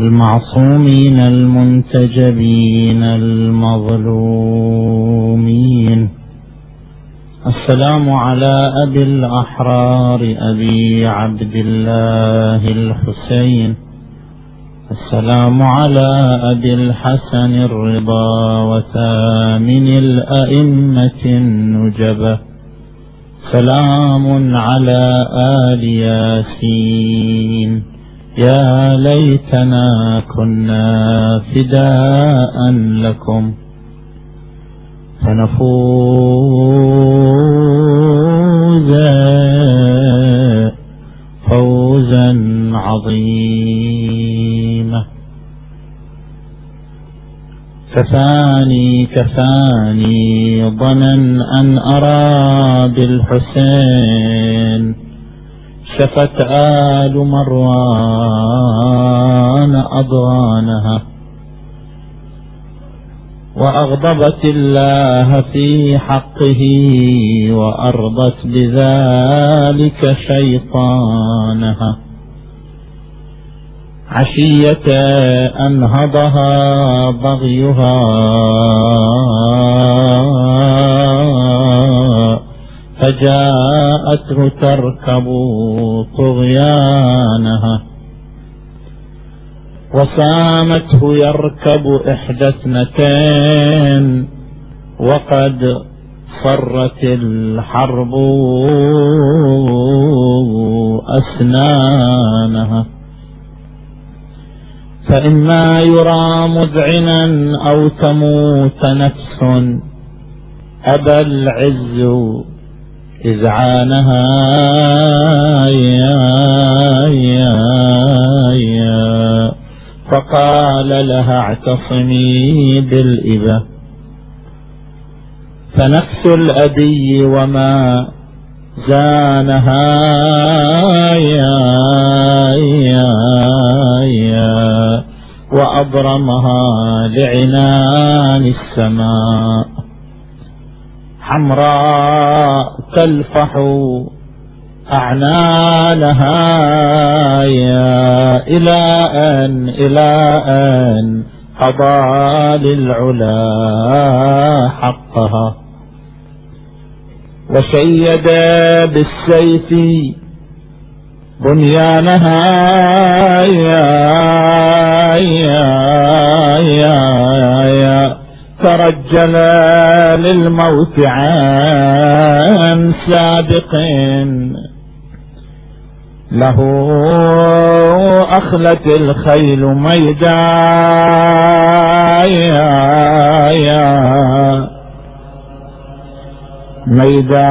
المعصومين المنتجبين المظلومين. السلام على أبي الأحرار أبي عبد الله الحسين. السلام على أبي الحسن الرضا وثامن الأئمة النجبة. سلام على آل ياسين. يا ليتنا كنا فداء لكم فنفوز فوزا عظيما. كفاني كفاني ظنا أن أرى بالحسين شفت آل مروان أضغانها وأغضبت الله في حقه وأرضت بذلك شيطانها عشية أنهضها بغيها فجاءته تركب طغيانها وسامته يركب إحدى اثنتين وقد صرت الحرب أسنانها فإما يرى مذعنا أو تموت نفس أبى العز إذعانها يا يا يا فقال لها اعتصمي بالإبة. فنفس الأبي وما زانها يا يا يا وأبرمها لعنان السماء. حمراء تلفح أعنانها يا إلى أن إلى أن قضى للعلا حقها. وشيد بالسيف بنيانها. يا يا يا يا. ترجل للموت عن سابق. له أخلت الخيل ميدا. يا يا ميدا.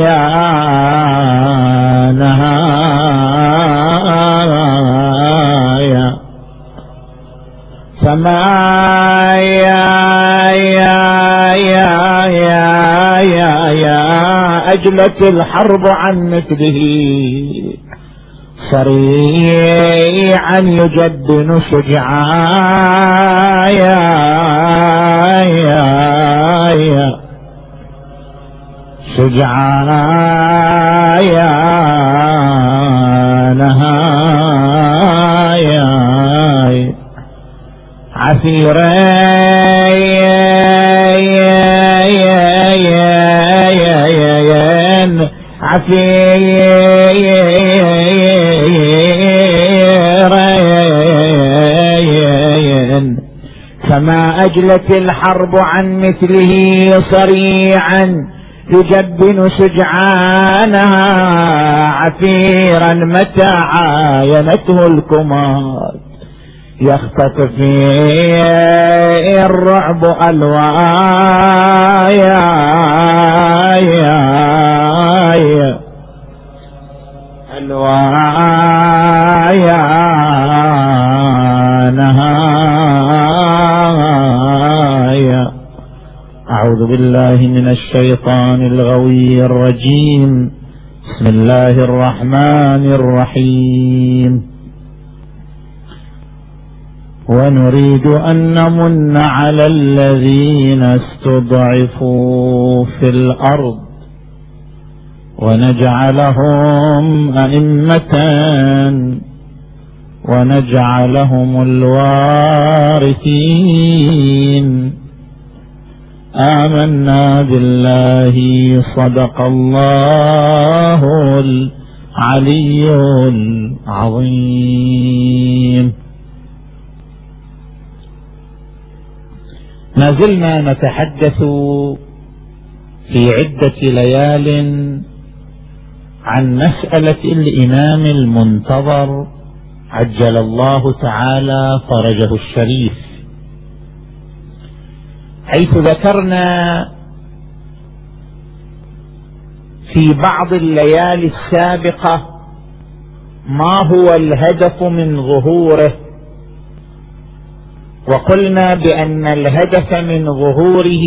يا فما يا يا يا يا يا يا أجلت الحرب عن مثله صريعا يا يا يا شجعا يا نهايا عسيرا عسيرا فما أجلت الحرب عن مثله صريعا يجبن شجعانها عفيرا متى عاينته الكمات يخطف فيه الرعب ألوايا يا يا ألوايا نهايا أعوذ بالله من الشيطان الغوي الرجيم. بسم الله الرحمن الرحيم. ونريد أن نمن على الذين استضعفوا في الأرض ونجعلهم أئمة ونجعلهم الوارثين. آمنا بالله صدق الله العلي العظيم. ما زلنا نتحدث في عدة ليال عن مسألة الإمام المنتظر عجل الله تعالى فرجه الشريف. حيث ذكرنا في بعض الليالي السابقة ما هو الهدف من ظهوره. وقلنا بأن الهدف من ظهوره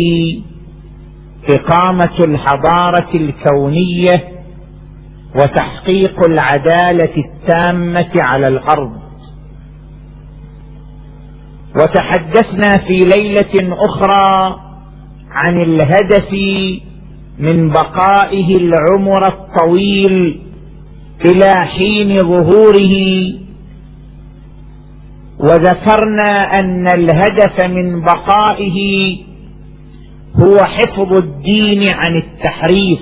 إقامة الحضارة الكونية وتحقيق العدالة التامة على الأرض. وتحدثنا في ليلة أخرى عن الهدف من بقائه العمر الطويل إلى حين ظهوره وذكرنا أن الهدف من بقائه هو حفظ الدين عن التحريف.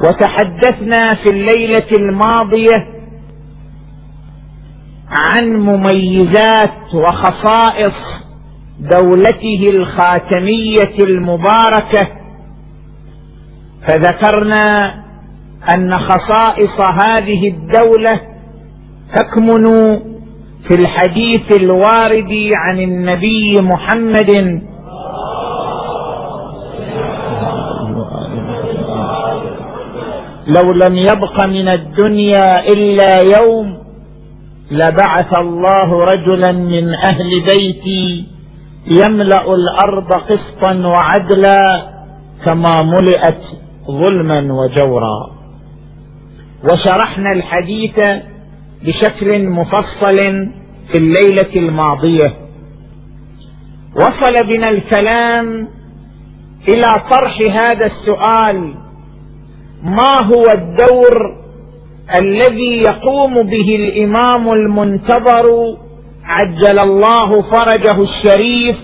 وتحدثنا في الليلة الماضية عن مميزات وخصائص دولته الخاتمية المباركة فذكرنا أن خصائص هذه الدولة تكمن في الحديث الوارد عن النبي محمد. لو لم يبق من الدنيا إلا يوم لبعث الله رجلا من أهل بيتي يملأ الأرض قسطا وعدلا كما ملئت ظلما وجورا. وشرحنا الحديث بشكل مفصل في الليلة الماضية. وصل بنا الكلام إلى طرح هذا السؤال. ما هو الدور الذي يقوم به الإمام المنتظر؟ عجل الله فرجه الشريف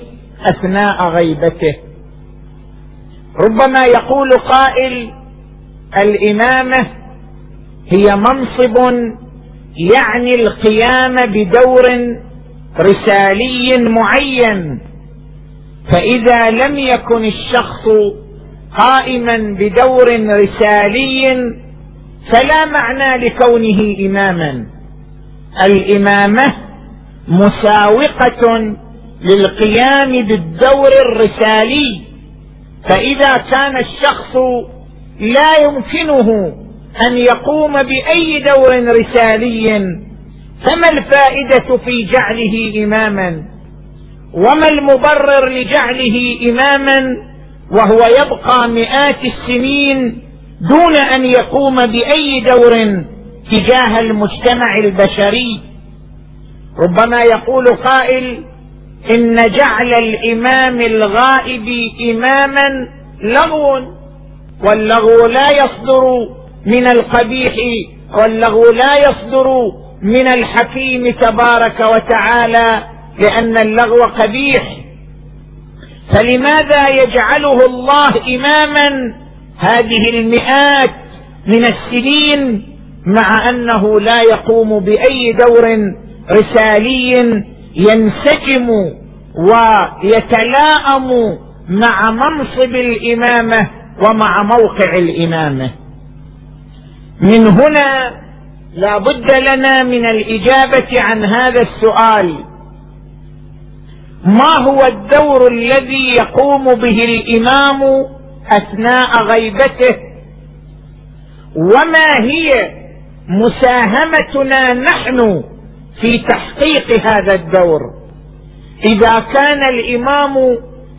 أثناء غيبته. ربما يقول قائل الإمامة هي منصب يعني القيام بدور رسالي معين. فإذا لم يكن الشخص قائما بدور رسالي فلا معنى لكونه إماما. الإمامة مساوقة للقيام بالدور الرسالي. فإذا كان الشخص لا يمكنه أن يقوم بأي دور رسالي فما الفائدة في جعله إماما؟ وما المبرر لجعله إماما؟ وهو يبقى مئات السنين دون أن يقوم بأي دور تجاه المجتمع البشري. ربما يقول قائل إن جعل الإمام الغائب إماما لغو واللغو لا يصدر من القبيح واللغو لا يصدر من الحكيم تبارك وتعالى لأن اللغو قبيح. فلماذا يجعله الله إماما؟ هذه المئات من السنين مع أنه لا يقوم بأي دور رسالي ينسجم ويتلاءم مع منصب الإمامة ومع موقع الإمامة. من هنا لا بد لنا من الإجابة عن هذا السؤال. ما هو الدور الذي يقوم به الإمام أثناء غيبته؟ وما هي مساهمتنا نحن في تحقيق هذا الدور؟ إذا كان الإمام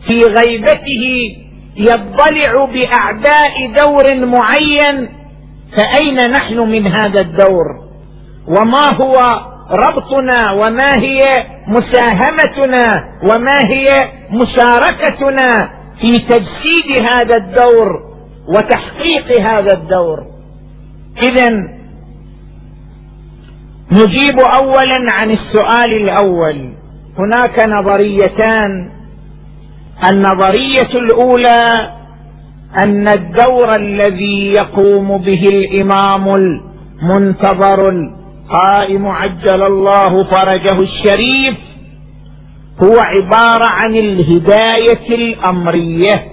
في غيبته يضلع بأعداء دور معين فأين نحن من هذا الدور؟ وما هو ربطنا؟ وما هي مساهمتنا؟ وما هي مشاركتنا في تجسيد هذا الدور وتحقيق هذا الدور؟ اذا نجيب اولا عن السؤال الأول. هناك نظريتان. النظرية الأولى أن الدور الذي يقوم به الإمام المنتظر القائم عجل الله فرجه الشريف هو عبارة عن الهداية الأمرية.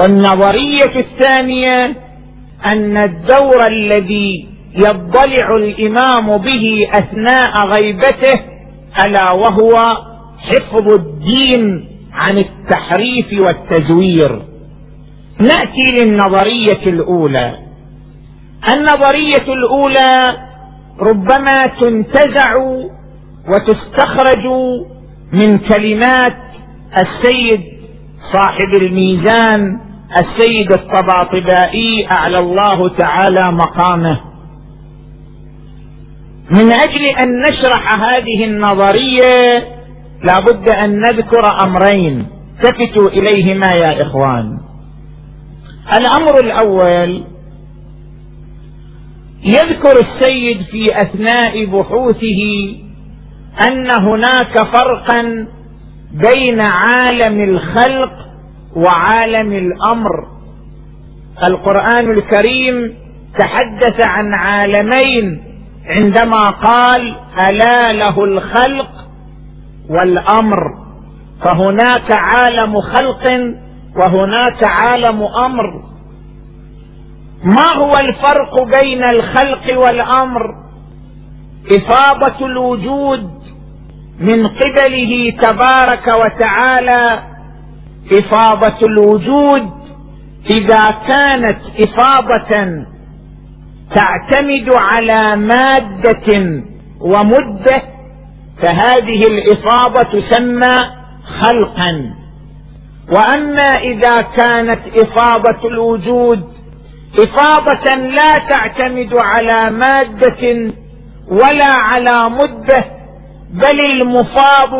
والنظرية الثانية أن الدور الذي يضلع الإمام به أثناء غيبته ألا وهو حفظ الدين عن التحريف والتزوير. نأتي للنظرية الأولى. النظرية الأولى ربما تنتزع وتستخرج من كلمات السيد صاحب الميزان السيد الطباطبائي أعلى الله تعالى مقامه. من أجل أن نشرح هذه النظرية لابد أن نذكر أمرين التفتوا إليهما يا إخوان. الأمر الأول يذكر السيد في أثناء بحوثه أن هناك فرقا بين عالم الخلق وعالم الأمر. القرآن الكريم تحدث عن عالمين عندما قال ألا له الخلق والأمر فهناك عالم خلق وهناك عالم أمر. ما هو الفرق بين الخلق والأمر؟ افاضه الوجود من قبله تبارك وتعالى افاضه الوجود إذا كانت افاضه تعتمد على مادة ومدة فهذه الافاضه تسمى خلقا. وأما إذا كانت افاضه الوجود افاضه لا تعتمد على مادة ولا على مدة بل المفاض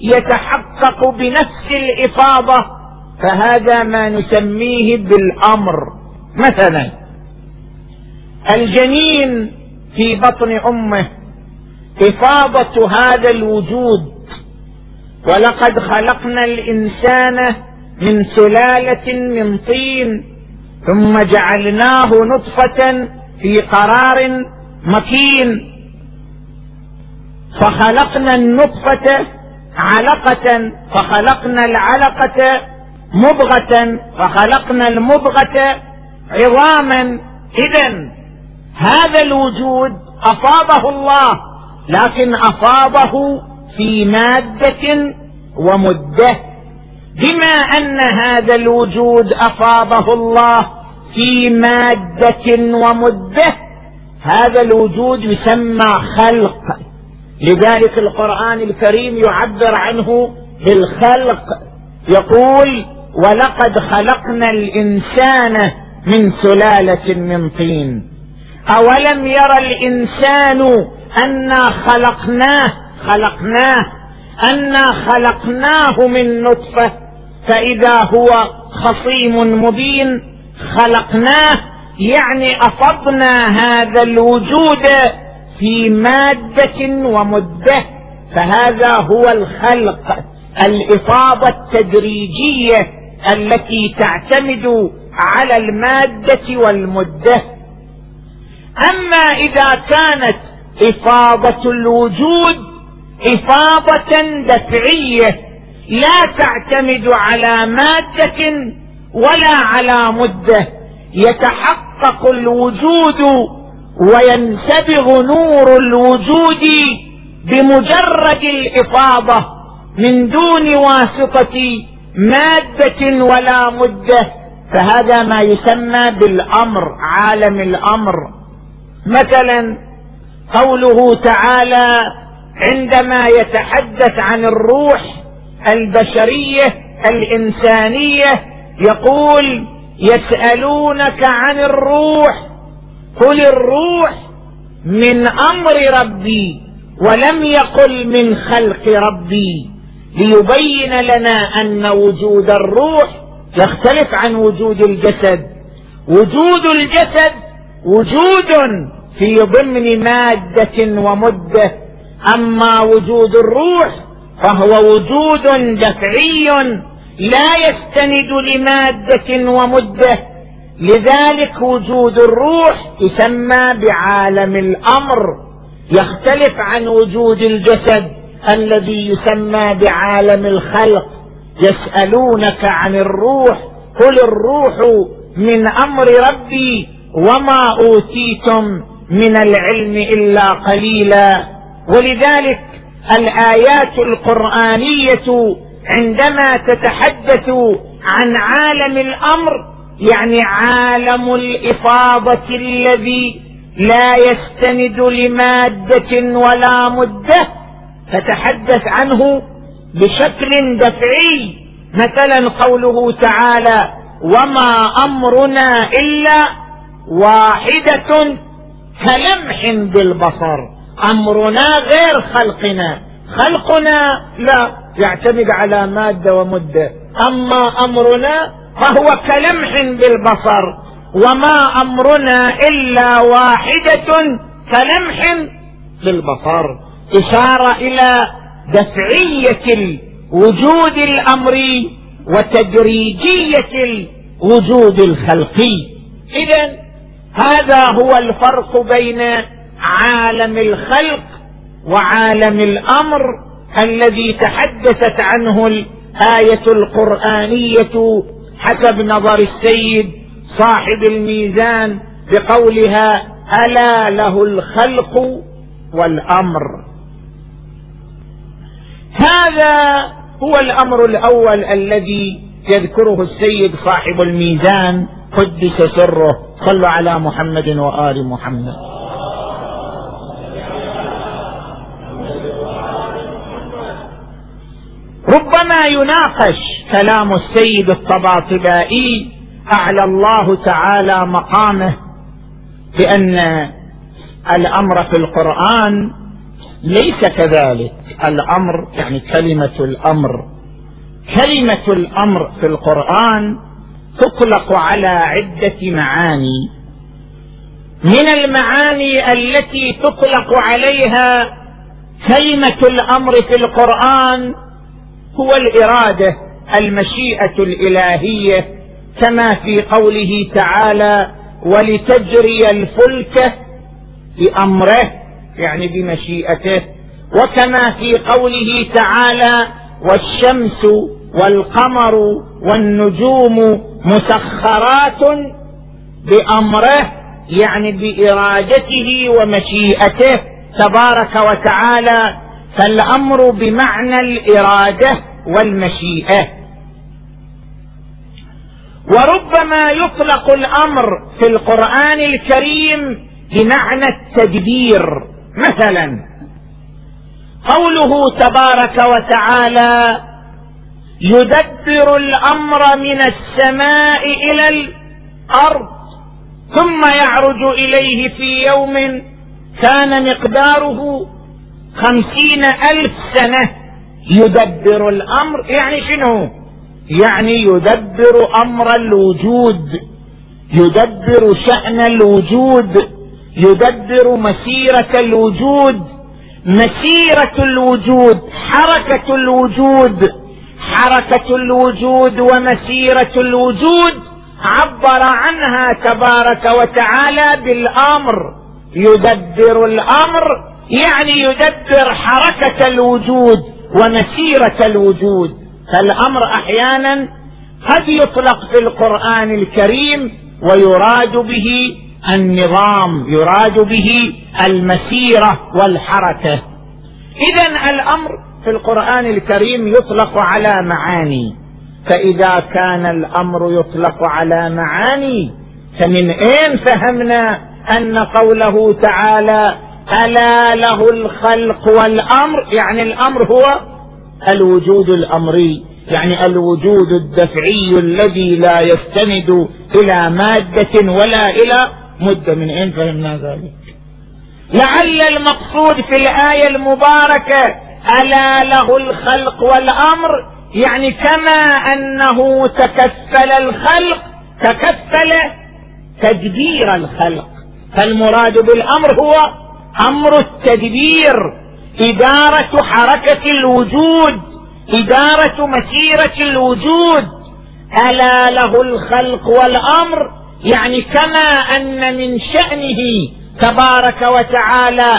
يتحقق بنفس الافاضه فهذا ما نسميه بالأمر. مثلا الجنين في بطن أمه. إفاضة هذا الوجود ولقد خلقنا الإنسان من سلالة من طين ثم جعلناه نطفة في قرار مكين. فخلقنا النطفة علقة فخلقنا العلقة مضغة فخلقنا المضغة عظاما اذا هذا الوجود أفاضه الله. لكن افاضه في مادة ومدة بما أن هذا الوجود افاضه الله في مادة ومدة هذا الوجود يسمى خلق. لذلك القرآن الكريم يعبر عنه بالخلق يقول ولقد خلقنا الإنسان من سلالة من طين أولم يرى الإنسان انا خلقناه خلقناه. انا خلقناه من نطفة. فإذا هو خصيم مبين خلقناه يعني أفضنا هذا الوجود في مادة ومدة. فهذا هو الخلق الإفاضة التدريجية التي تعتمد على المادة والمدة. أما إذا كانت إفاضة الوجود إفاضة دفعية لا تعتمد على مادة ولا على مدة. يتحقق الوجود وينسبغ نور الوجود بمجرد الإفاضة من دون واسطة مادة ولا مدة. فهذا ما يسمى بالأمر عالم الأمر. مثلا قوله تعالى عندما يتحدث عن الروح البشرية الإنسانية يقول يسألونك عن الروح قل الروح من أمر ربي ولم يقل من خلق ربي ليبين لنا أن وجود الروح يختلف عن وجود الجسد وجود الجسد وجود في ضمن مادة ومدة أما وجود الروح فهو وجود دفعي لا يستند لمادة ومدة. لذلك وجود الروح يسمى بعالم الأمر يختلف عن وجود الجسد الذي يسمى بعالم الخلق. يسألونك عن الروح قل الروح من أمر ربي وما أوتيتم. من العلم إلا قليلا. ولذلك الآيات القرآنية عندما تتحدث عن عالم الأمر يعني عالم الإفاضة الذي لا يستند لمادة ولا مدة تتحدث عنه بشكل دفعي. مثلا قوله تعالى وما أمرنا إلا واحدة كلمح بالبصر. أمرنا غير خلقنا. خلقنا لا يعتمد على مادة ومدة. أما أمرنا فهو كلمح بالبصر. وما أمرنا إلا واحدة كلمح بالبصر. إشارة إلى دفعية الوجود الأمري وتدريجية الوجود الخلقي. اذا هذا هو الفرق بين عالم الخلق وعالم الأمر الذي تحدثت عنه الآية القرآنية حسب نظر السيد صاحب الميزان بقولها ألا له الخلق والأمر. هذا هو الأمر الأول الذي يذكره السيد صاحب الميزان قدس سره صلوا على محمد وآل محمد. ربما يناقش كلام السيد الطباطبائي أعلى الله تعالى مقامه بأن الأمر في القرآن ليس كذلك. الأمر يعني كلمة الأمر. كلمة الأمر في القرآن تطلق على عدة معاني. من المعاني التي تطلق عليها كلمه الأمر في القرآن هو الإرادة المشيئة الإلهية كما في قوله تعالى ولتجري الفلك بأمره يعني بمشيئته. وكما في قوله تعالى والشمس والقمر والنجوم مسخرات بأمره يعني بارادته ومشيئته تبارك وتعالى فالأمر بمعنى الإرادة والمشيئة. وربما يطلق الأمر في القرآن الكريم بمعنى التدبير. مثلا قوله تبارك وتعالى يدبر الأمر من السماء إلى الأرض ثم يعرج إليه في يوم كان مقداره خمسين ألف سنة. يدبر الأمر يعني شنو؟ يعني يدبر أمر الوجود يدبر شأن الوجود يدبر مسيرة الوجود. مسيرة الوجود حركة الوجود حركة الوجود ومسيرة الوجود عبر عنها تبارك وتعالى بالأمر. يدبر الأمر يعني يدبر حركة الوجود ومسيرة الوجود. فالأمر أحيانا قد يطلق في القرآن الكريم ويراد به النظام يراد به المسيرة والحركة. اذا الأمر في القرآن الكريم يطلق على معاني. فإذا كان الأمر يطلق على معاني فمن أين فهمنا أن قوله تعالى ألا له الخلق والأمر يعني الأمر هو الوجود الأمري يعني الوجود الدفعي الذي لا يستند إلى مادة ولا إلى مدة من أين فهمنا ذلك؟ لعل المقصود في الآية المباركة ألا له الخلق والأمر؟ يعني كما أنه تكفل الخلق تكفل تدبير الخلق. فالمراد بالأمر هو أمر التدبير إدارة حركة الوجود إدارة مسيرة الوجود. ألا له الخلق والأمر؟ يعني كما أن من شأنه تبارك وتعالى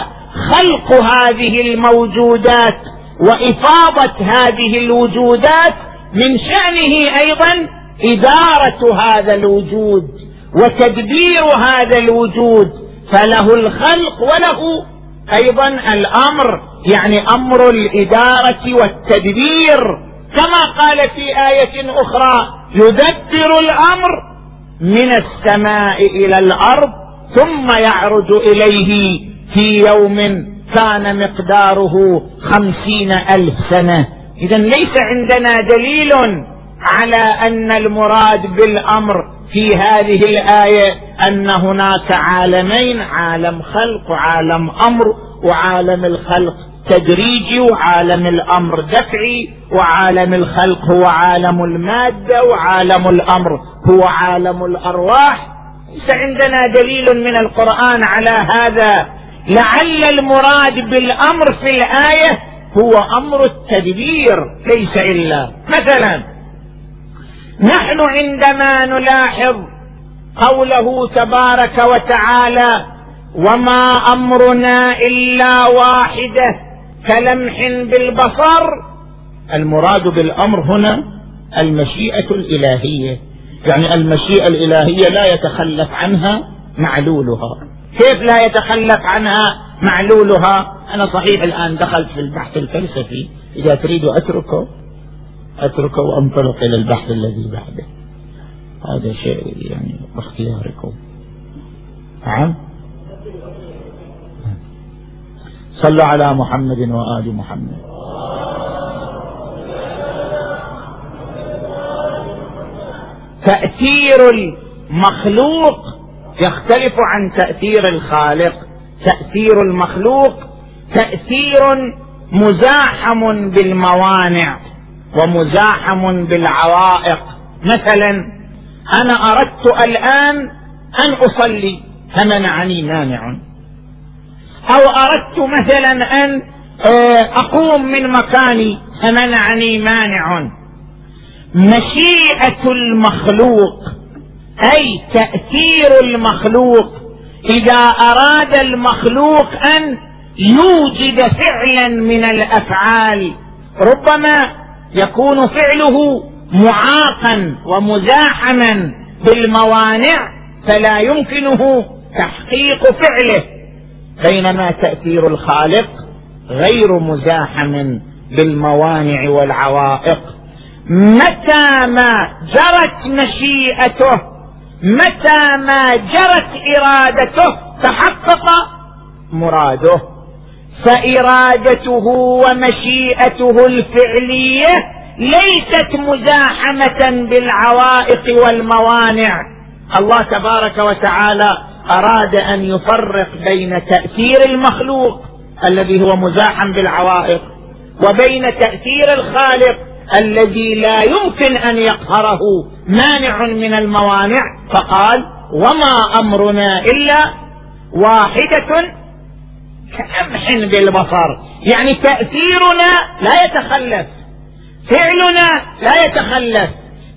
خلق هذه الموجودات وإفاضة هذه الوجودات من شأنه أيضا إدارة هذا الوجود وتدبير هذا الوجود فله الخلق وله أيضا الأمر يعني أمر الإدارة والتدبير. كما قال في آية أخرى يدبر الأمر من السماء إلى الأرض ثم يعرج إليه في يوم كان مقداره خمسين ألف سنة. اذا ليس عندنا دليل على أن المراد بالأمر في هذه الآية أن هناك عالمين عالم خلق وعالم أمر وعالم الخلق. تدريجي وعالم الأمر دفعي وعالم الخلق هو عالم المادة وعالم الأمر هو عالم الأرواح. ليس عندنا دليل من القرآن على هذا. لعل المراد بالأمر في الآية هو أمر التدبير ليس إلا. مثلا نحن عندما نلاحظ قوله تبارك وتعالى وما أمرنا إلا واحدة كلمح بالبصر. المراد بالأمر هنا المشيئة الإلهية. يعني المشيئة الإلهية لا يتخلف عنها معلولها. كيف لا يتخلف عنها معلولها؟ أنا صحيح الآن دخلت في البحث الفلسفي. إذا تريد أتركه أتركه وأنطلق إلى البحث الذي بعده. هذا شيء يعني باختياركم. نعم؟ صلوا على محمد وآل محمد. تأثير المخلوق يختلف عن تأثير الخالق. تأثير المخلوق تأثير مزاحم بالموانع ومزاحم بالعوائق. مثلا أنا أردت الآن أن أصلي فمنعني مانع. أو أردت مثلا أن آه، أقوم من مكاني فمنعني مانع. مشيئة المخلوق أي تأثير المخلوق. إذا أراد المخلوق أن يوجد فعلا من الأفعال ربما يكون فعله معاقا ومزاحما بالموانع فلا يمكنه تحقيق فعله. بينما تأثير الخالق غير مزاحم بالموانع والعوائق. متى ما جرت مشيئته متى ما جرت إرادته تحقق مراده. فإرادته ومشيئته الفعلية ليست مزاحمة بالعوائق والموانع. الله تبارك وتعالى أراد أن يفرق بين تأثير المخلوق الذي هو مزاحم بالعوائق وبين تأثير الخالق الذي لا يمكن أن يقهره مانع من الموانع. فقال وما أمرنا إلا واحدة كلمح بالبصر. يعني تأثيرنا لا يتخلف فعلنا لا يتخلف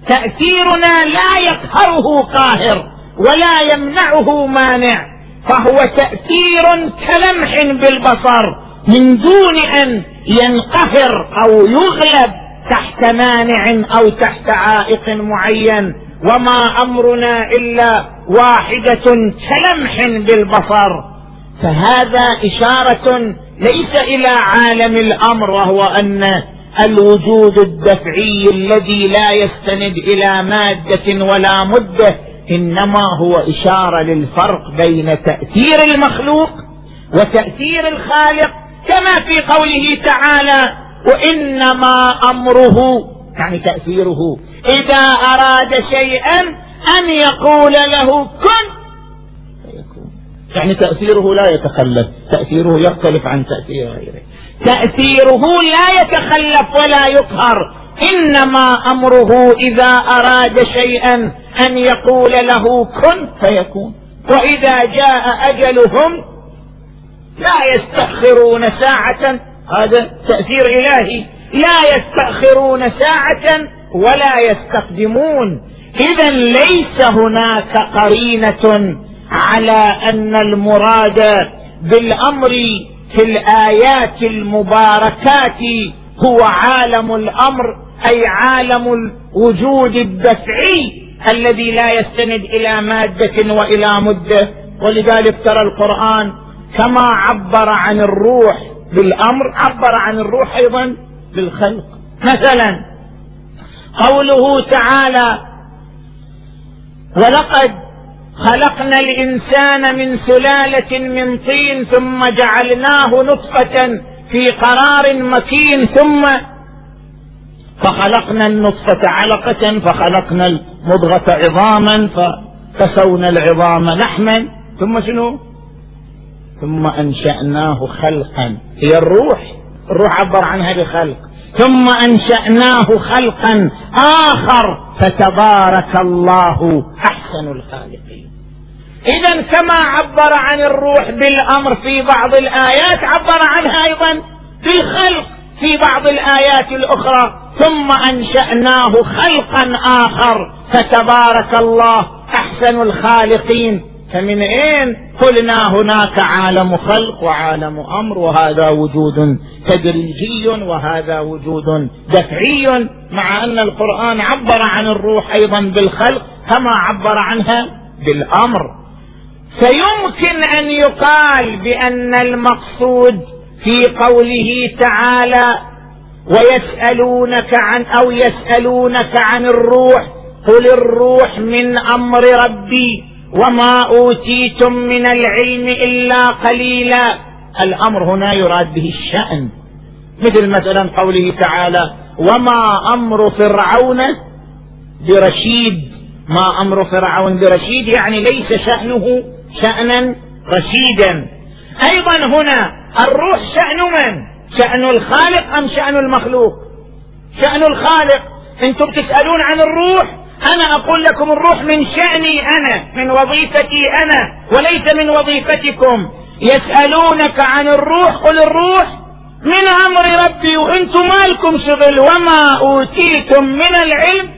تأثيرنا لا يقهره قاهر. ولا يمنعه مانع فهو تأثير كلمح بالبصر من دون أن ينقهر أو يغلب تحت مانع أو تحت عائق معين وما أمرنا إلا واحدة كلمح بالبصر. فهذا إشارة ليس إلى عالم الأمر وهو أن الوجود الدفعي الذي لا يستند إلى مادة ولا مدة إنما هو إشارة للفرق بين تأثير المخلوق وتأثير الخالق كما في قوله تعالى وإنما أمره يعني تأثيره. إذا أراد شيئا أن يقول له كن فيكون. يعني تأثيره لا يتخلف تأثيره يختلف عن تأثير غيره. تأثيره لا يتخلف ولا يقهر. إنما أمره إذا أراد شيئا أن يقول له كن فيكون. وإذا جاء أجلهم لا يستأخرون ساعة. هذا تأثير إلهي. لا يستأخرون ساعة ولا يستقدمون. إذا ليس هناك قرينة على أن المراد بالأمر في الآيات المباركات هو عالم الأمر. أي عالم الوجود الدفعي الذي لا يستند إلى مادة وإلى مدة. ولذلك ترى القرآن كما عبر عن الروح بالأمر عبر عن الروح أيضا بالخلق. مثلا قوله تعالى ولقد خلقنا الإنسان من سلالة من طين ثم جعلناه نطفة في قرار مكين ثم فخلقنا النطفة علقة فخلقنا المضغة عظاما فكسونا العظام لحما. ثم شنو؟ ثم أنشأناه خلقا. هي الروح. الروح عبر عنها بخلق ثم أنشأناه خلقا آخر. فتبارك الله أحسن الخالقين. اذا كما عبر عن الروح بالأمر في بعض الآيات عبر عنها أيضا بالخلق في بعض الآيات الأخرى. ثم أنشأناه خلقا آخر. فتبارك الله أحسن الخالقين. فمن أين قلنا هناك عالم خلق وعالم أمر وهذا وجود تدريجي وهذا وجود دفعي. مع أن القرآن عبر عن الروح أيضا بالخلق كما عبر عنها بالأمر. فيمكن أن يقال بأن المقصود في قوله تعالى ويسألونك عن أو يسألونك عن الروح قل الروح من أمر ربي وما أوتيتم من العلم إلا قليلا. الأمر هنا يراد به الشأن. مثل مثلا قوله تعالى وما أمر فرعون برشيد. ما أمر فرعون برشيد يعني ليس شأنه شانا رشيدا. أيضا هنا الروح شأن من؟ شأن الخالق أم شأن المخلوق؟ شأن الخالق. أنتم تسألون عن الروح أنا أقول لكم الروح من شأني أنا من وظيفتي أنا وليس من وظيفتكم. يسألونك عن الروح قل الروح من أمر ربي وأنتم مالكم شغل وما أوتيتم من العلم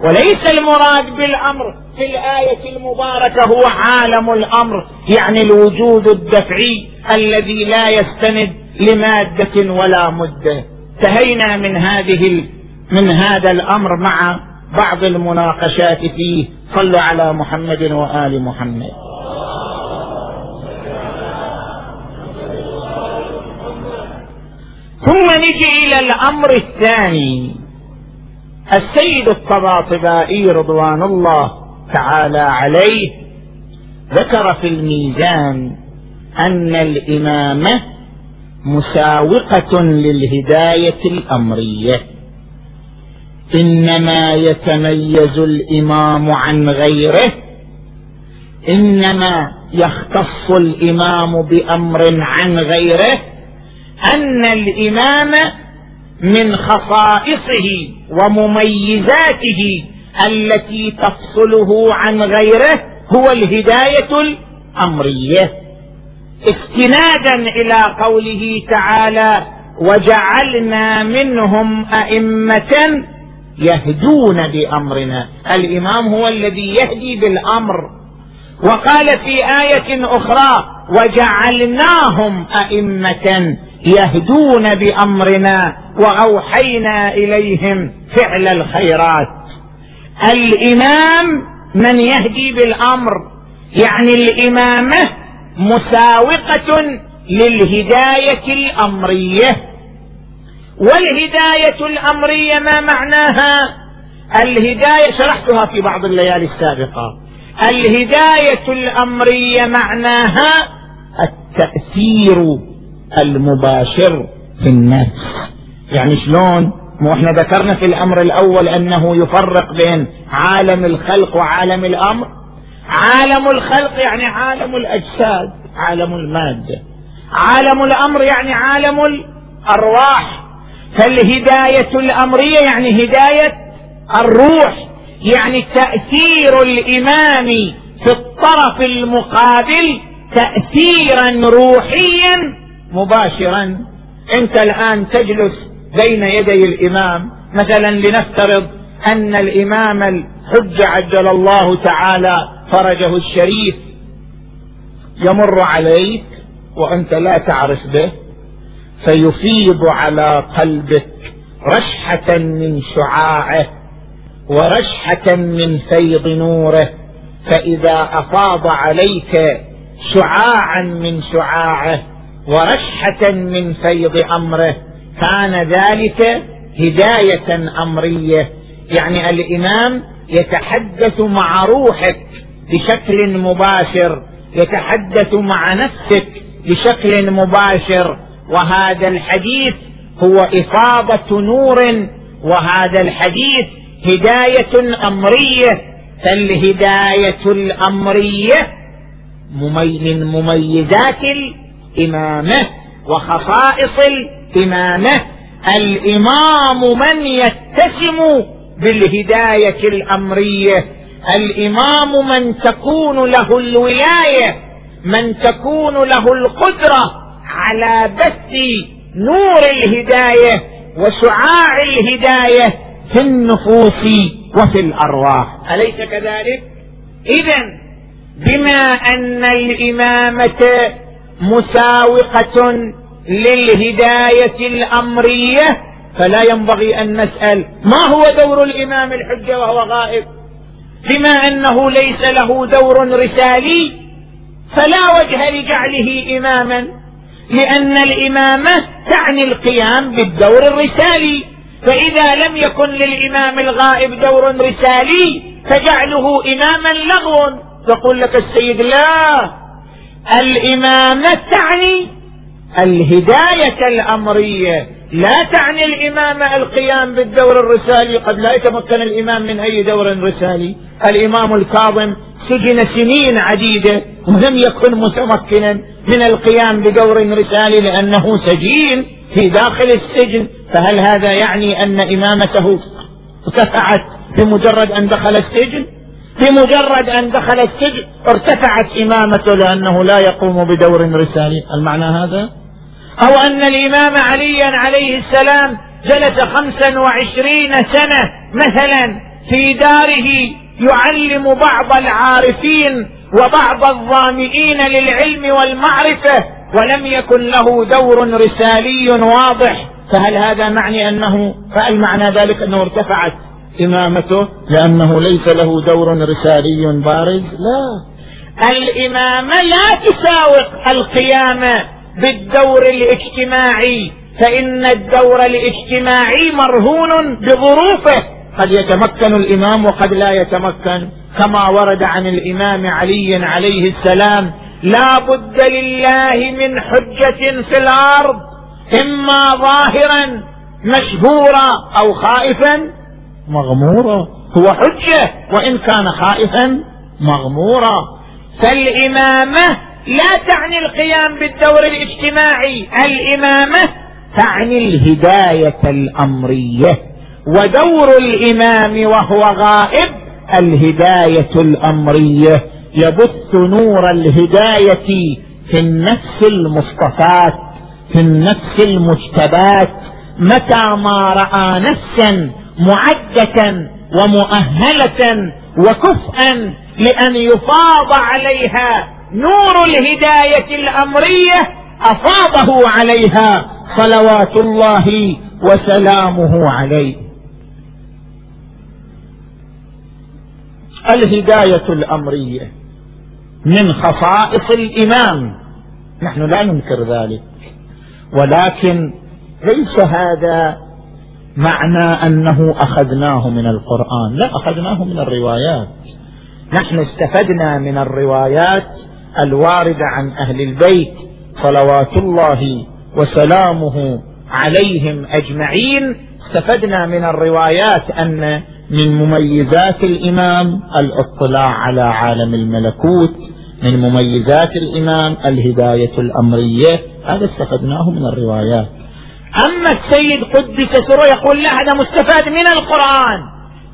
وليس المراد بالأمر في الآية المباركة هو عالم الأمر يعني الوجود الدفعي الذي لا يستند لمادة ولا مدة. انتهينا من هذه من هذا الأمر مع بعض المناقشات فيه. صلوا على محمد وآل محمد. ثم نجي إلى الأمر الثاني. السيد الطباطبائي رضوان الله تعالى عليه ذكر في الميزان أن الإمامة مساوقة للهداية الأمرية. إنما يتميز الإمام عن غيره إنما يختص الإمام بأمر عن غيره أن الإمام من خصائصه ومميزاته التي تفصله عن غيره هو الهداية الأمرية. استنادا إلى قوله تعالى وجعلنا منهم أئمة يهدون بأمرنا الإمام هو الذي يهدي بالأمر. وقال في آية أخرى وجعلناهم أئمة يهدون بأمرنا وأوحينا إليهم فعل الخيرات. الإمام من يهدي بالأمر يعني الإمامة مساوقة للهداية الأمرية. والهداية الأمرية ما معناها؟ الهداية شرحتها في بعض الليالي السابقة. الهداية الأمرية معناها التأثير المباشر في النفس يعني شلون؟ مو إحنا ذكرنا في الأمر الأول أنه يفرق بين عالم الخلق وعالم الأمر؟ عالم الخلق يعني عالم الأجساد عالم المادة. عالم الأمر يعني عالم الأرواح. فالهداية الأمرية يعني هداية الروح يعني تأثير الإمام في الطرف المقابل تاثيرا روحيا مباشرا أنت الآن تجلس بين يدي الإمام. مثلا لنفترض أن الإمام الحج عجل الله تعالى فرجه الشريف يمر عليك وأنت لا تعرف به فيفيض على قلبك رشحة من شعاعه ورشحة من فيض نوره. فإذا أفاض عليك شعاعا من شعاعه ورشحة من فيض أمره. كان ذلك هداية أمرية. يعني الإمام يتحدث مع روحك بشكل مباشر يتحدث مع نفسك بشكل مباشر. وهذا الحديث هو إفاضة نور وهذا الحديث هداية أمرية. فالهداية الأمرية من مميزات الامامه وخصائص الإمامة. الإمام من يتسم بالهداية الأمرية؟ الإمام من تكون له الولاية من تكون له القدرة على بث نور الهداية وشعاع الهداية في النفوس وفي الأرواح. أليس كذلك؟ اذا بما أن الإمامة مساوقة للهداية الأمرية فلا ينبغي أن نسأل ما هو دور الإمام الحجة وهو غائب؟ بما أنه ليس له دور رسالي فلا وجه لجعله إماما لأن الإمامة تعني القيام بالدور الرسالي فإذا لم يكن للإمام الغائب دور رسالي فجعله إماما لغو. يقول لك السيد لا! الامامه تعني الهداية الأمرية. لا تعني الإمامة القيام بالدور الرسالي قد لا يتمكن الإمام من أي دور رسالي. الإمام الكاظم سجن سنين عديدة ولم يكن متمكنا من القيام بدور رسالي لأنه سجين في داخل السجن. فهل هذا يعني أن إمامته ارتفعت بمجرد أن دخل السجن؟ بمجرد أن دخل السجن ارتفعت إمامته لأنه لا يقوم بدور رسالي المعنى هذا؟ أو أن الإمام عليا عليه السلام جلس خمسا وعشرين سنة مثلا في داره يعلم بعض العارفين وبعض الظامئين للعلم والمعرفة ولم يكن له دور رسالي واضح. فهل هذا معني أنه فهل معنى ذلك أنه ارتفعت إمامته لأنه ليس له دور رسالي بارز لا. الإمامة لا تساوق القيامة بالدور الاجتماعي فإن الدور الاجتماعي مرهون بظروفه. قد يتمكن الإمام وقد لا يتمكن. كما ورد عن الإمام علي عليه السلام لا بد لله من حجة في الأرض إما ظاهرا مشهورا أو خائفا مغمورا هو حجة وإن كان خائفا مغمورا فالإمامة لا تعني القيام بالدور الاجتماعي الإمامة تعني الهداية الأمرية. ودور الإمام وهو غائب الهداية الأمرية. يبث نور الهداية في النفس المصطفات في النفس المجتبات متى ما رأى نفسا معدة ومؤهلة وكفءا لأن يفاض عليها نور الهداية الأمرية أفاضه عليها صلوات الله وسلامه عليه. الهداية الأمرية من خصائص الامام نحن لا ننكر ذلك. ولكن ليس هذا معنى أنه أخذناه من القرآن. لا أخذناه من الروايات. نحن استفدنا من الروايات الواردة عن أهل البيت صلوات الله وسلامه عليهم أجمعين. استفدنا من الروايات أن من مميزات الإمام الاطلاع على عالم الملكوت من مميزات الإمام الهداية الأمرية. هذا استفدناه من الروايات. أما السيد قدس سره يقول لا هذا مستفاد من القرآن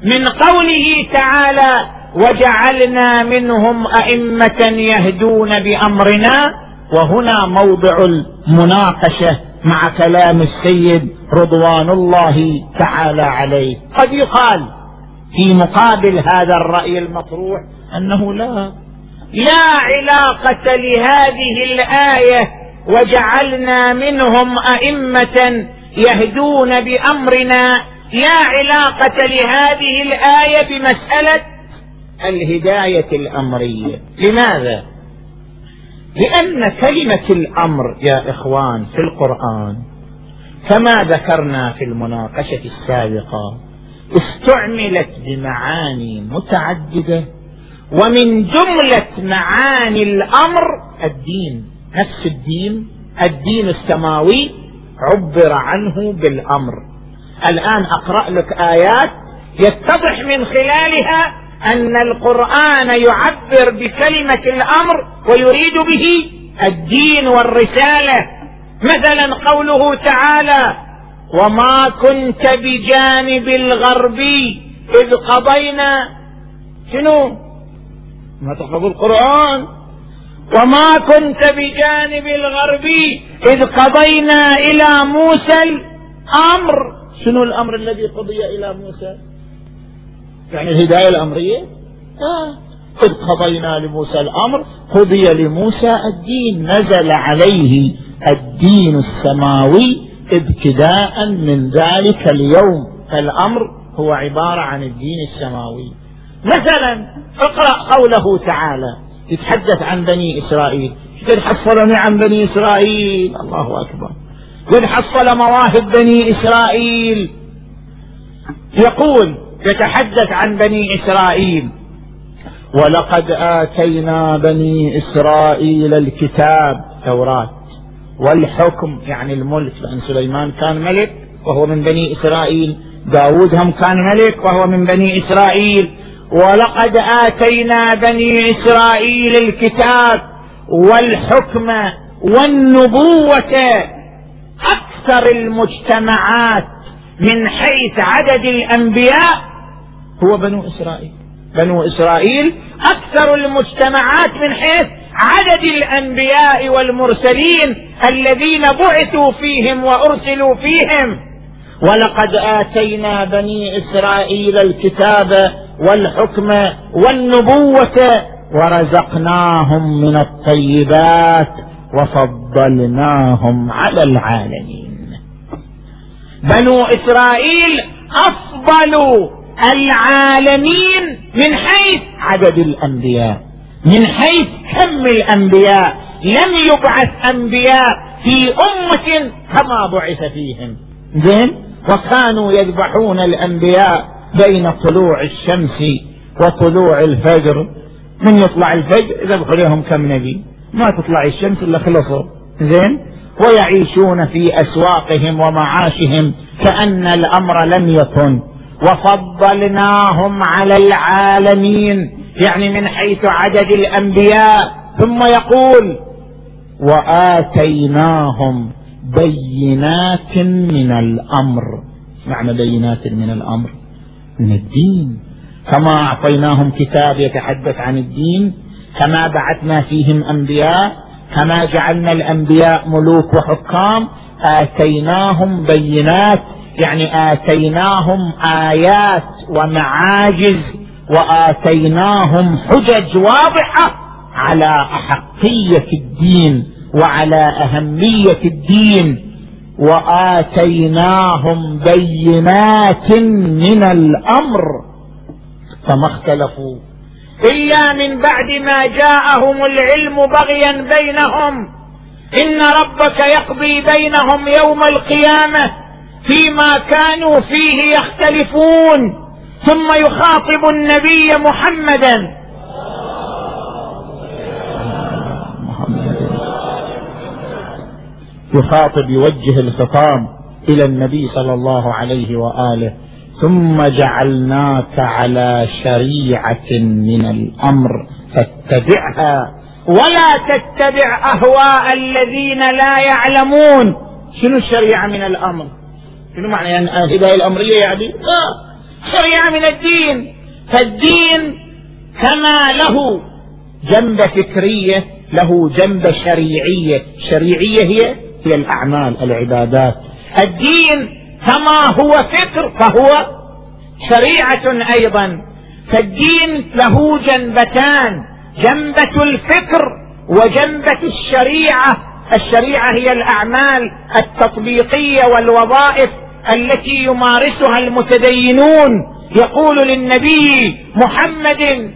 من قوله تعالى وجعلنا منهم أئمة يهدون بأمرنا وهنا موضع المناقشة مع كلام السيد رضوان الله تعالى عليه. قد يقال في مقابل هذا الرأي المطروح أنه لا لا علاقة لهذه الآية وجعلنا منهم أئمة يهدون بأمرنا. لا علاقة لهذه الآية بمسألة الهداية الأمرية. لماذا؟ لأن كلمة الأمر يا إخوان في القرآن كما ذكرنا في المناقشة السابقة استعملت بمعاني متعددة ومن جملة معاني الأمر الدين. نفس الدين الدين السماوي عبر عنه بالأمر. الآن أقرأ لك آيات يتضح من خلالها أن القرآن يعبر بكلمة الأمر ويريد به الدين والرسالة. مثلا قوله تعالى وما كنت بجانب الغربي إذ قضينا شنو؟ ما تقرأ القرآن. وما كنت بجانب الغربي إذ قضينا إلى موسى الأمر. شنو الأمر الذي قضي إلى موسى؟ يعني الهداية الأمرية؟ آه. إذ قضينا لموسى الأمر قضي لموسى الدين. نزل عليه الدين السماوي ابتداء من ذلك اليوم. فالأمر هو عبارة عن الدين السماوي. مثلا اقرأ قوله تعالى يتحدث عن بني إسرائيل. قد حصلني عن بني إسرائيل. الله أكبر. قد حصل مواهب بني إسرائيل. يقول يتحدث عن بني إسرائيل. ولقد آتينا بني إسرائيل الكتاب توراة والحكم يعني الملك لأن سليمان كان ملك وهو من بني إسرائيل. داود هم كان ملك وهو من بني إسرائيل. ولقد آتينا بني إسرائيل الكتاب والحكم والنبوة أكثر المجتمعات من حيث عدد الأنبياء هو بنو إسرائيل. بنو إسرائيل أكثر المجتمعات من حيث عدد الأنبياء والمرسلين الذين بعثوا فيهم وأرسلوا فيهم. ولقد آتينا بني إسرائيل الكتاب والحكم والنبوة ورزقناهم من الطيبات وفضلناهم على العالمين. بنو إسرائيل أفضل العالمين من حيث عدد الأنبياء من حيث كم الأنبياء لم يبعث أنبياء في أمة كما بعث فيهم. زين؟ وكانوا يذبحون الأنبياء بين طلوع الشمس وطلوع الفجر. من يطلع الفجر؟ يذبحوا لهم كم نبي؟ ما تطلع الشمس إلا خلصوا. زين؟ ويعيشون في أسواقهم ومعاشهم كأن الأمر لم يكن. وفضلناهم على العالمين يعني من حيث عدد الأنبياء. ثم يقول وآتيناهم بينات من الأمر. معنى بينات من الأمر؟ من الدين. كما أعطيناهم كتاب يتحدث عن الدين كما بعثنا فيهم أنبياء كما جعلنا الأنبياء ملوك وحكام آتيناهم بينات يعني آتيناهم آيات ومعاجز وآتيناهم حجج واضحة على أحقية الدين. وعلى أهمية الدين وآتيناهم بينات من الأمر. فما اختلفوا إلا من بعد ما جاءهم العلم بغيا بينهم. إن ربك يقضي بينهم يوم القيامة فيما كانوا فيه يختلفون. ثم يخاطب النبي محمدا يخاطب يوجه الخطاب إلى النبي صلى الله عليه وآله ثم جعلناك على شريعة من الأمر فاتبعها ولا تتبع أهواء الذين لا يعلمون. شنو الشريعة من الأمر؟ شنو معنى يعني الهدايه الامريه يعني؟ لا شريعة من الدين. فالدين كما له جنب فكرية له جنب شريعية. شريعية هي هي الأعمال العبادات. الدين كما هو فكر فهو شريعة أيضا. فالدين له جنبتان جنبة الفكر وجنبة الشريعة. الشريعة هي الأعمال التطبيقية والوظائف التي يمارسها المتدينون. يقول للنبي محمد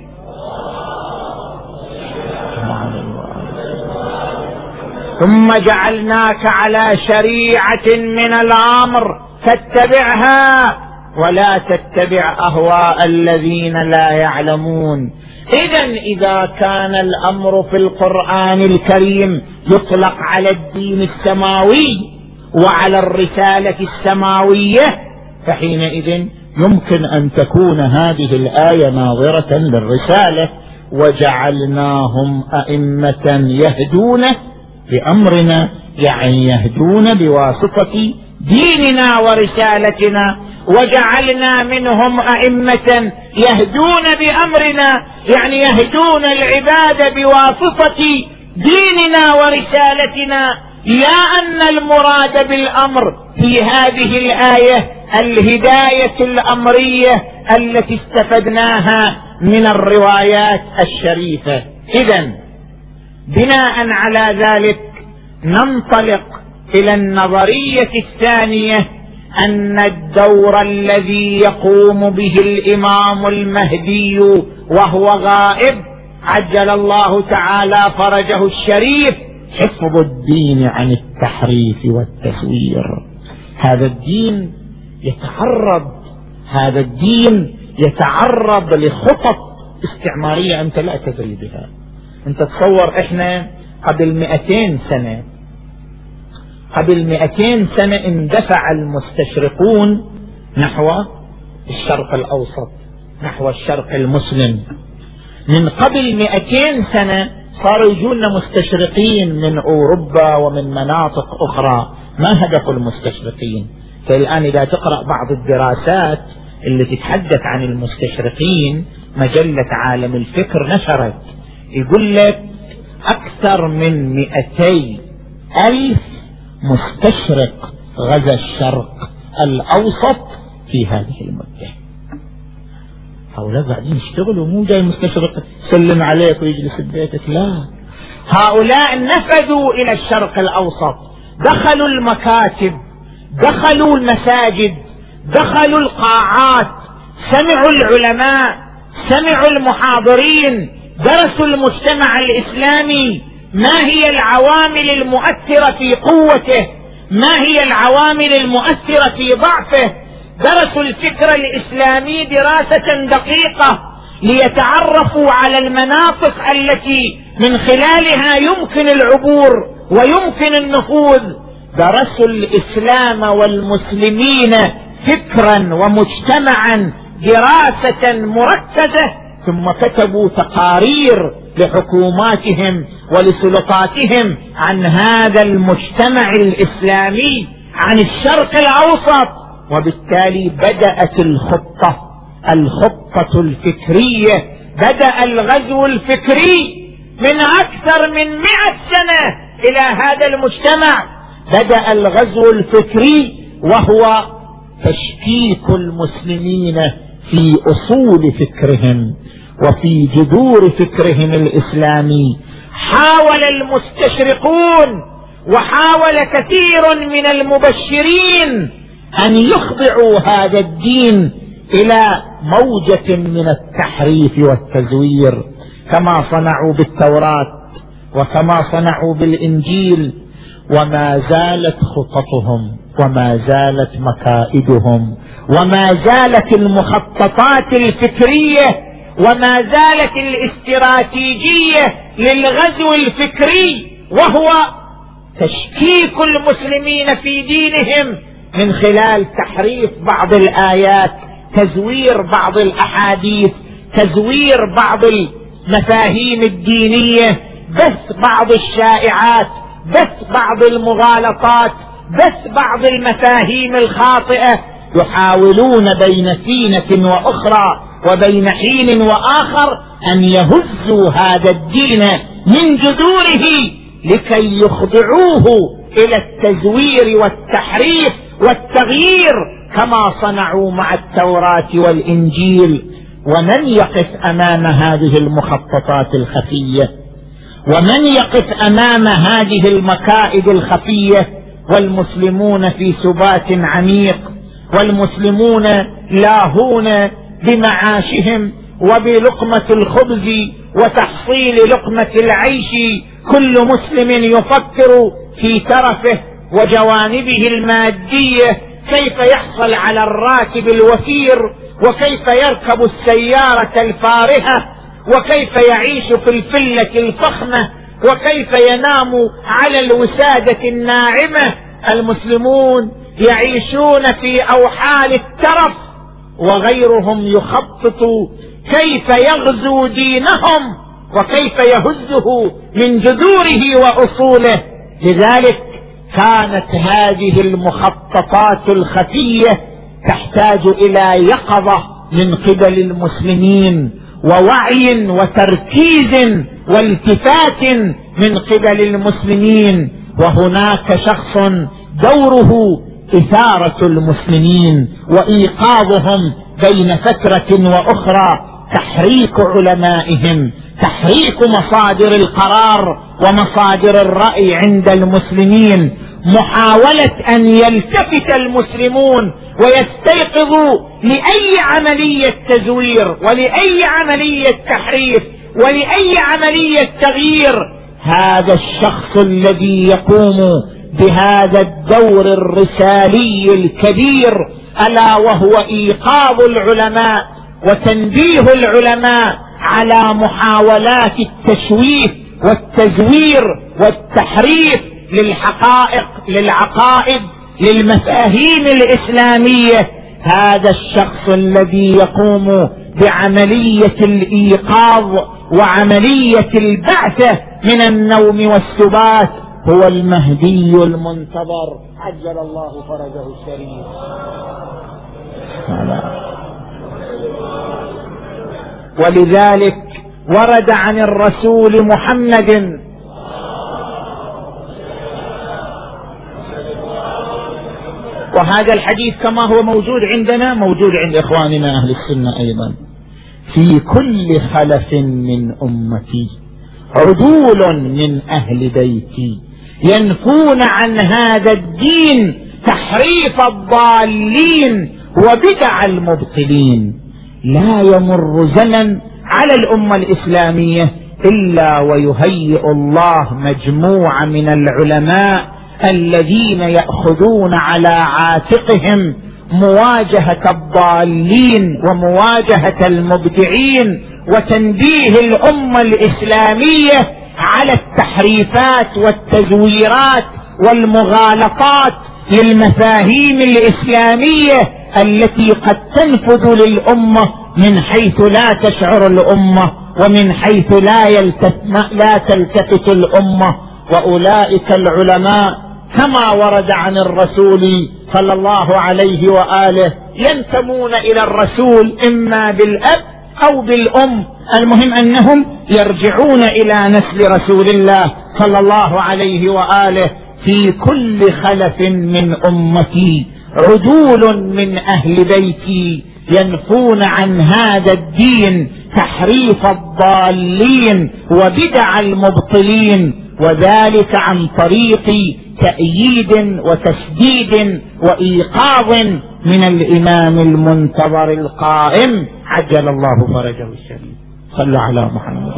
ثم جعلناك على شريعة من الأمر فاتبعها ولا تتبع أهواء الذين لا يعلمون. اذا إذا كان الأمر في القرآن الكريم يطلق على الدين السماوي وعلى الرسالة السماوية فحينئذ يمكن أن تكون هذه الآية ناظرة للرسالة وجعلناهم أئمة يهدون بامرنا يعني يهدون بواسطة ديننا ورسالتنا وجعلنا منهم أئمة يهدون بأمرنا يعني يهدون العباد بواسطة ديننا ورسالتنا. لا أن المراد بالأمر في هذه الآية الهداية الأمرية التي استفدناها من الروايات الشريفة. اذا بناء على ذلك ننطلق إلى النظرية الثانية أن الدور الذي يقوم به الإمام المهدي وهو غائب عجل الله تعالى فرجه الشريف حفظ الدين عن التحريف والتسوير. هذا الدين يتعرض هذا الدين يتعرض لخطط استعمارية أنت لا تدري بها. انت تصور إحنا قبل مئتين سنة. قبل مئتين سنة اندفع المستشرقون نحو الشرق الأوسط نحو الشرق المسلم. من قبل مئتين سنة صاروا يجونا مستشرقين من أوروبا ومن مناطق أخرى. ما هدف المستشرقين؟ فالآن إذا تقرأ بعض الدراسات اللي تتحدث عن المستشرقين مجلة عالم الفكر نشرت يقول لك أكثر من مئتي ألف مستشرق غزا الشرق الأوسط في هذه المدة. هؤلاء قاعدين يشتغلوا مو جاي مستشرق سلم عليك ويجلس ببيتك لا. هؤلاء نفذوا إلى الشرق الأوسط دخلوا المكاتب دخلوا المساجد دخلوا القاعات سمعوا العلماء سمعوا المحاضرين درسوا المجتمع الإسلامي ما هي العوامل المؤثرة في قوته؟ ما هي العوامل المؤثرة في ضعفه؟ درسوا الفكر الإسلامي دراسة دقيقة ليتعرفوا على المناطق التي من خلالها يمكن العبور ويمكن النفوذ. درسوا الإسلام والمسلمين فكرا ومجتمعا دراسة مركزة ثم كتبوا تقارير لحكوماتهم ولسلطاتهم عن هذا المجتمع الإسلامي عن الشرق الأوسط. وبالتالي بدأت الخطة الخطة الفكرية بدأ الغزو الفكري من أكثر من مئة سنة إلى هذا المجتمع. بدأ الغزو الفكري وهو تشكيك المسلمين في أصول فكرهم. وفي جذور فكرهم الإسلامي حاول المستشرقون وحاول كثير من المبشرين أن يخضعوا هذا الدين إلى موجة من التحريف والتزوير كما صنعوا بالتوراة وكما صنعوا بالإنجيل وما زالت خططهم وما زالت مكائدهم وما زالت المخططات الفكرية وما زالت الاستراتيجية للغزو الفكري وهو تشكيك المسلمين في دينهم من خلال تحريف بعض الآيات تزوير بعض الأحاديث تزوير بعض المفاهيم الدينية بث بعض الشائعات بث بعض المغالطات بث بعض المفاهيم الخاطئة يحاولون بين سينة وأخرى وبين حين وآخر أن يهزوا هذا الدين من جذوره لكي يخضعوه إلى التزوير والتحريف والتغيير كما صنعوا مع التوراة والإنجيل. ومن يقف أمام هذه المخططات الخفية؟ ومن يقف أمام هذه المكائد الخفية؟ والمسلمون في سبات عميق والمسلمون لاهون بمعاشهم وبلقمة الخبز وتحصيل لقمة العيش كل مسلم يفكر في ترفه وجوانبه المادية كيف يحصل على الراكب الوفير وكيف يركب السيارة الفارهة وكيف يعيش في الفلة الفخمة وكيف ينام على الوسادة الناعمة. المسلمون يعيشون في أوحال الترف وغيرهم يخطط كيف يغزو دينهم وكيف يهزه من جذوره وأصوله. لذلك كانت هذه المخططات الخفية تحتاج إلى يقظة من قبل المسلمين ووعي وتركيز والتفات من قبل المسلمين. وهناك شخص دوره إثارة المسلمين وإيقاظهم بين فترة وأخرى تحريك علمائهم تحريك مصادر القرار ومصادر الرأي عند المسلمين محاولة أن يلتفت المسلمون ويستيقظوا لأي عملية تزوير ولأي عملية تحريف ولأي عملية تغيير. هذا الشخص الذي يقوم بهذا الدور الرسالي الكبير ألا وهو إيقاظ العلماء وتنبيه العلماء على محاولات التشويه والتزوير والتحريف للحقائق للعقائد للمفاهيم الإسلامية. هذا الشخص الذي يقوم بعملية الإيقاظ وعملية البعثة من النوم والسبات هو المهدي المنتظر. عجل الله فرجه الشريف. ولذلك ورد عن الرسول محمد. وهذا الحديث كما هو موجود عندنا موجود عند إخواننا أهل السنة أيضا. في كل خلف من أمتي عدول من أهل بيتي. ينفون عن هذا الدين تحريف الضالين وبدع المبطلين. لا يمر زمن على الأمة الإسلامية إلا ويهيئ الله مجموعة من العلماء الذين يأخذون على عاتقهم مواجهة الضالين ومواجهة المبدعين وتنبيه الأمة الإسلامية على التحريفات والتزويرات والمغالطات للمفاهيم الإسلامية التي قد تنفذ للأمة من حيث لا تشعر الأمة ومن حيث لا لا تلتفت الأمة. وأولئك العلماء كما ورد عن الرسول صلى الله عليه وآله ينتمون إلى الرسول إما بالأب أو بالام المهم أنهم يرجعون إلى نسل رسول الله صلى الله عليه وآله في كل خلف من أمتي. عدول من أهل بيتي ينفون عن هذا الدين تحريف الضالين وبدع المبطلين وذلك عن طريق تأييد وتسديد وإيقاظ من الإمام المنتظر القائم. عجل الله فرجه الشريف. صلى على محمد.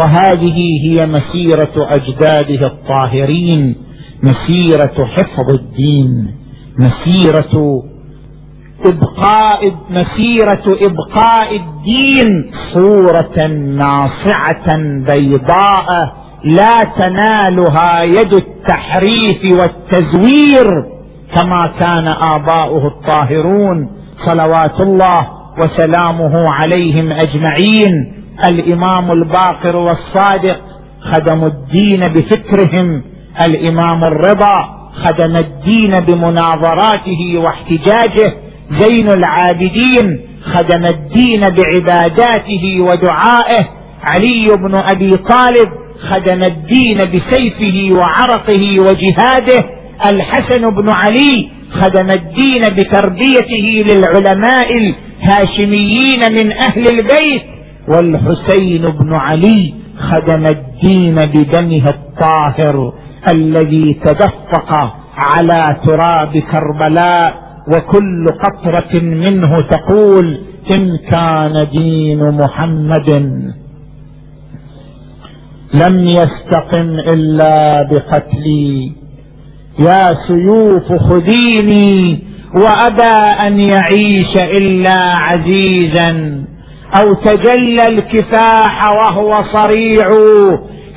وهذه هي مسيرة أجداده الطاهرين. مسيرة حفظ الدين. مسيرة إبقاء مسيرة إبقاء الدين صورة ناصعة بيضاء لا تنالها يد التحريف والتزوير كما كان آباؤه الطاهرون صلوات الله وسلامه عليهم أجمعين. الإمام الباقر والصادق خدموا الدين بفكرهم. الإمام الرضا خدم الدين بمناظراته واحتجاجه. زين العابدين خدم الدين بعباداته ودعائه. علي بن أبي طالب خدم الدين بسيفه وعرقه وجهاده الحسن بن علي خدم الدين بتربيته للعلماء الهاشميين من أهل البيت والحسين بن علي خدم الدين بدمه الطاهر الذي تدفق على تراب كربلاء وكل قطرة منه تقول إن كان دين محمد لم يستقم إلا بقتلي. يا سيوف خذيني وأبى أن يعيش إلا عزيزا. أو تجلى الكفاح وهو صريع.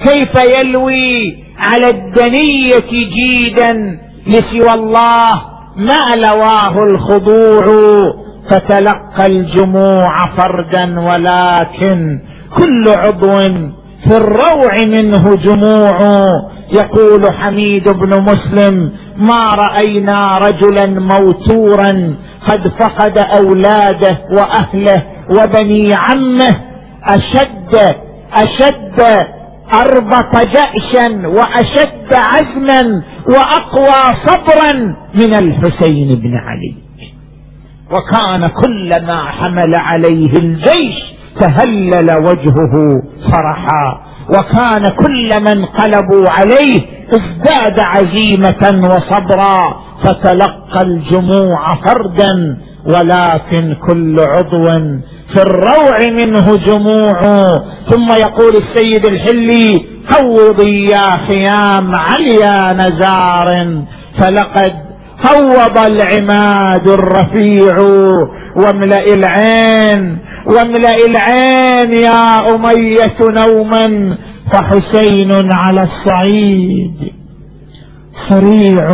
كيف يلوي على الدنية جيدا لسوى الله ما لواه الخضوع. فتلقى الجموع فردا ولكن كل عضو في الروع منه جموع. يقول حميد بن مسلم ما رأينا رجلا موتورا قد فقد أولاده وأهله وبني عمه. أشد أشد أربط جأشا وأشد عزما وأقوى صبرا من الحسين بن علي. وكان كلما حمل عليه الجيش تهلل وجهه فرحا وكان كل من قلبوا عليه ازداد عزيمة وصبرا. فتلقى الجموع فردا ولكن كل عضو في الروع منه جموع. ثم يقول السيد الحلي هوضي يا خيام عليا نزار فلقد هوض العماد الرفيع واملأ العين واملأ العين يا أمية نوما فحسين على الصعيد. سريع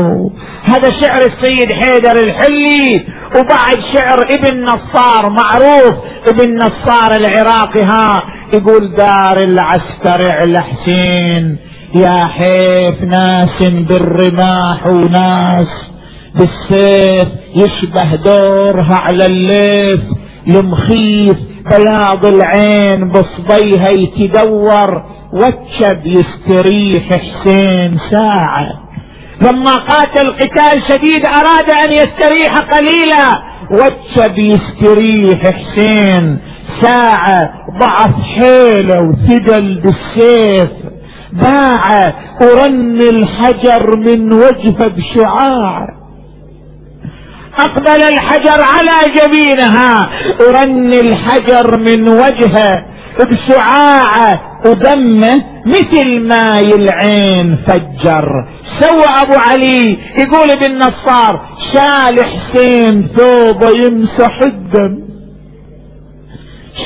هذا شعر السيد حيدر الحلي وبعد شعر ابن نصار معروف ابن نصار العراقي ها يقول دار العسكر على حسين. يا حيف ناس بالرماح وناس بالسيف يشبه دورها على الليف. المخيف بياض العين بصبيها يتدور وتشب يستريح حسين ساعة. لما قاتل قتال شديد أراد أن يستريح قليلا وتشب يستريح حسين ساعة. ضعف حيله وثقل بالسيف. باع ورن الحجر من وجهه بشعاع. أقبل الحجر على جبينها. ورن الحجر من وجهه بشعاعه ودمه مثل ماي العين فجر. سوى أبو علي يقول ابن نصار شال حسين ثوبه يمسح الدم.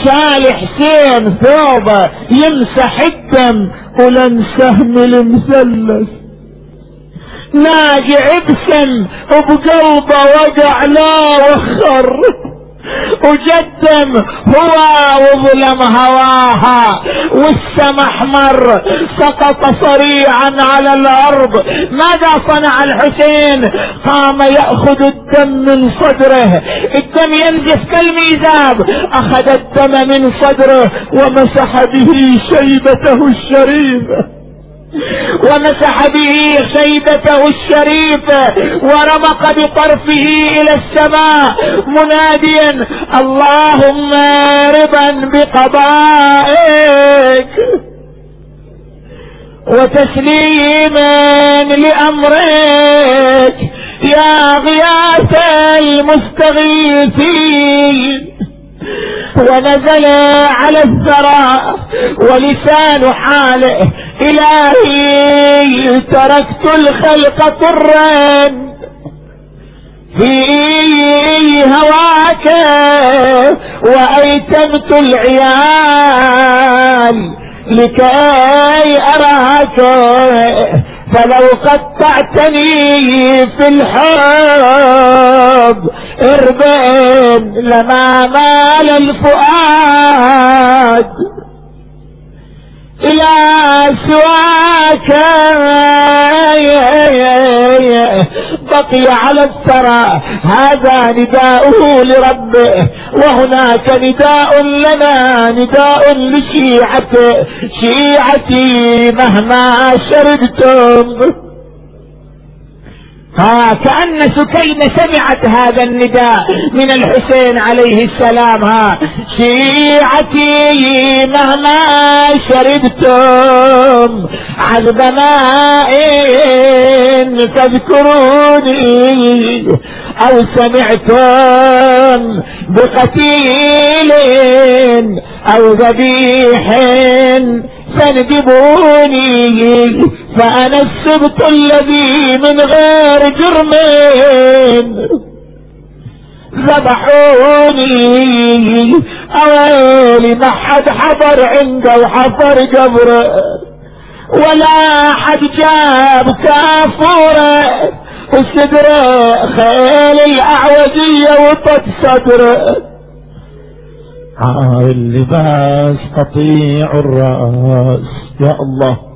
شال حسين ثوبه يمسح الدم ولن سهم المثلث. ناجع ابسم وبقلبه وقع لا وخر وجدم هو وظلم هواها والسما أحمر. سقط صريعا على الأرض. ماذا صنع الحسين؟ قام يأخذ الدم من صدره. الدم ينزف كالميزاب. أخذ الدم من صدره ومسح به شيبته الشريفه ومسح به خيبته الشريفة ورمق بطرفه إلى السماء مناديا اللهم رضا بقضائك وتسليما لامرك يا غياث المستغيثين. ونزل على الثرى ولسان حاله إلهي تركت الخلق طرا. في هواك وأيتمت العيال لكي أراك. فلو قطعتني في الحب اربن لما مال الفؤاد. إلى سواك. بقي على الثرى. هذا نداؤه لربه وهناك نداء لنا. نداء لشيعته شيعتي مهما شردتم. ها كأن سكينة سمعت هذا النداء من الحسين عليه السلام ها. شيعتي مهما شربتم عذب ماء فاذكروني أو سمعتم بقتيل أو ذبيح فانجبوني فأنا السبت الذي من غير جرم ذبحوني. أويلي ما حد حضر عنده وحفر قبره ولا حد جاب كافوره وصدره خيل الأعوجية وطت صدره اللباس تطيع الرأس. يا الله.